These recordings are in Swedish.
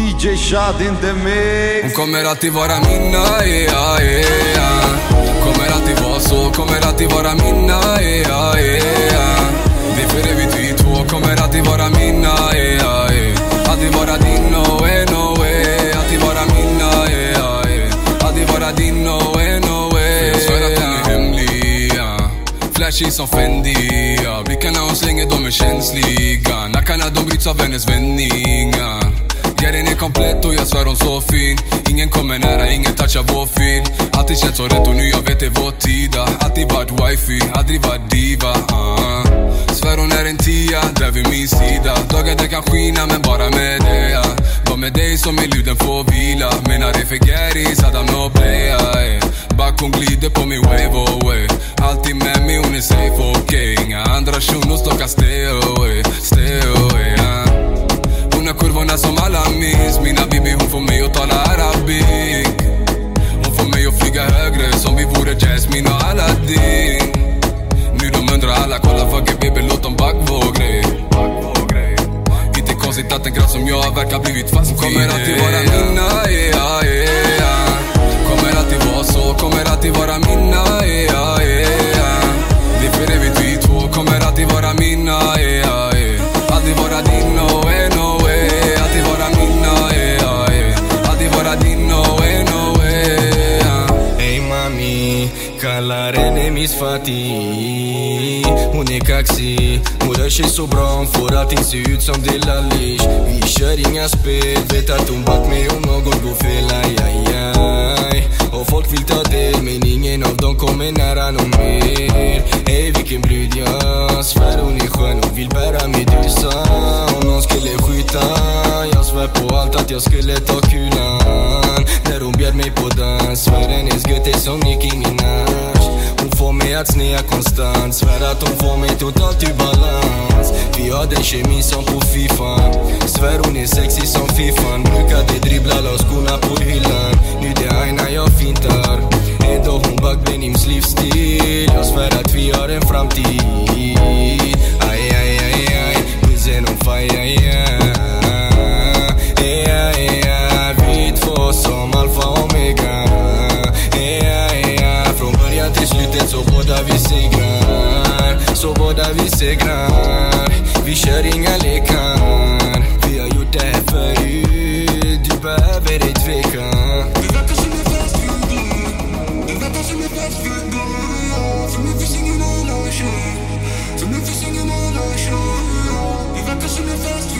DJ Shad in the mix. Hon kommer alltid vara mina, yeah, yeah Kommer alltid vara så, kommer alltid vara mina, yeah, yeah Det är för evigt vi två, kommer alltid vara mina, yeah, yeah Alltid vara din, no way, no way. Alltid vara mina, yeah, yeah Alltid vara din, no way, no way. Jag svär att hon är hemlig, yeah Flashy som Fendi, ja. Blickarna hon slänger, de är känsliga. Nackarna de bryts av hennes vändningar Ja den är komplett och jag svär hon så fin Ingen kommer nära, ingen touchar vår fil Alltid känt så rätt och nu jag vet det är vår tid. Alltid varit wifey, aldrig varit diva uh. Svär hon är en tia, där vid min sida Dagar det kan skina men bara med dig ja. Var med dig som i luden får vila Menar det för Gary, Saddam no blea. Back hon glider på min wave oh, away Alltid med mig, hon är safe okej okay. Inga andra shunos, de kan stay oh, away högre som vi vore Jasmine och Aladdin. Nu de undrar alla, kolla fuck it baby låt dem back vår grej Inte konstigt att en grabb som jag verkar blivit fast Hon kommer alltid vara mina, yeah, yeah Kommer alltid vara så, kommer alltid vara mina, yeah Fatih Hon är kaxig, hon rör sig så bra Hon får allting se ut som Delalish Vi kör inga spel, vet att hon back mig om något går fel aj, aj, aj. Och folk vill ta del men ingen av dem kommer nära någon mer Ey vilken brud jag svär hon är skön Hon vill bära Medusa Om någon skulle skjuta Jag svär på allt att jag skulle ta kulan När hon bjöd mig på dans Svär hennes gött är som Nicki mig att snea konstant Svär att hon får mig totalt ur balans. Vi har den kemin som på Fifa. Svär hon är sexig som Fifan Brukade dribbla, la skorna på hyllan vi segrar Vi kör inga lekar. Vi har gjort det Du behöver ej tveka. Som en fast food Det verkar som en ingen annan verkar som en fast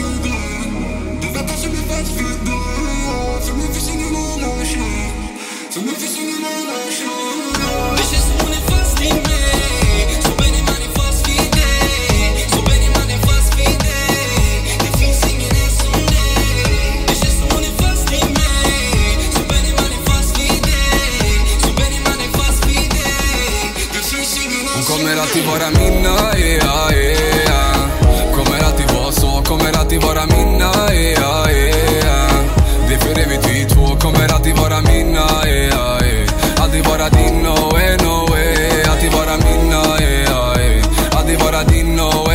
kommer alltid vara mina, yeah, yeah. Kommer alltid vara så, kommer alltid vara mina, yeah, yeah. Det är för evigt vi två, kommer alltid vara mina, yeah, yeah. Alltid vara din, oh, eh, no way, no way. Alltid vara mina, yeah, yeah. Alltid vara din, no way.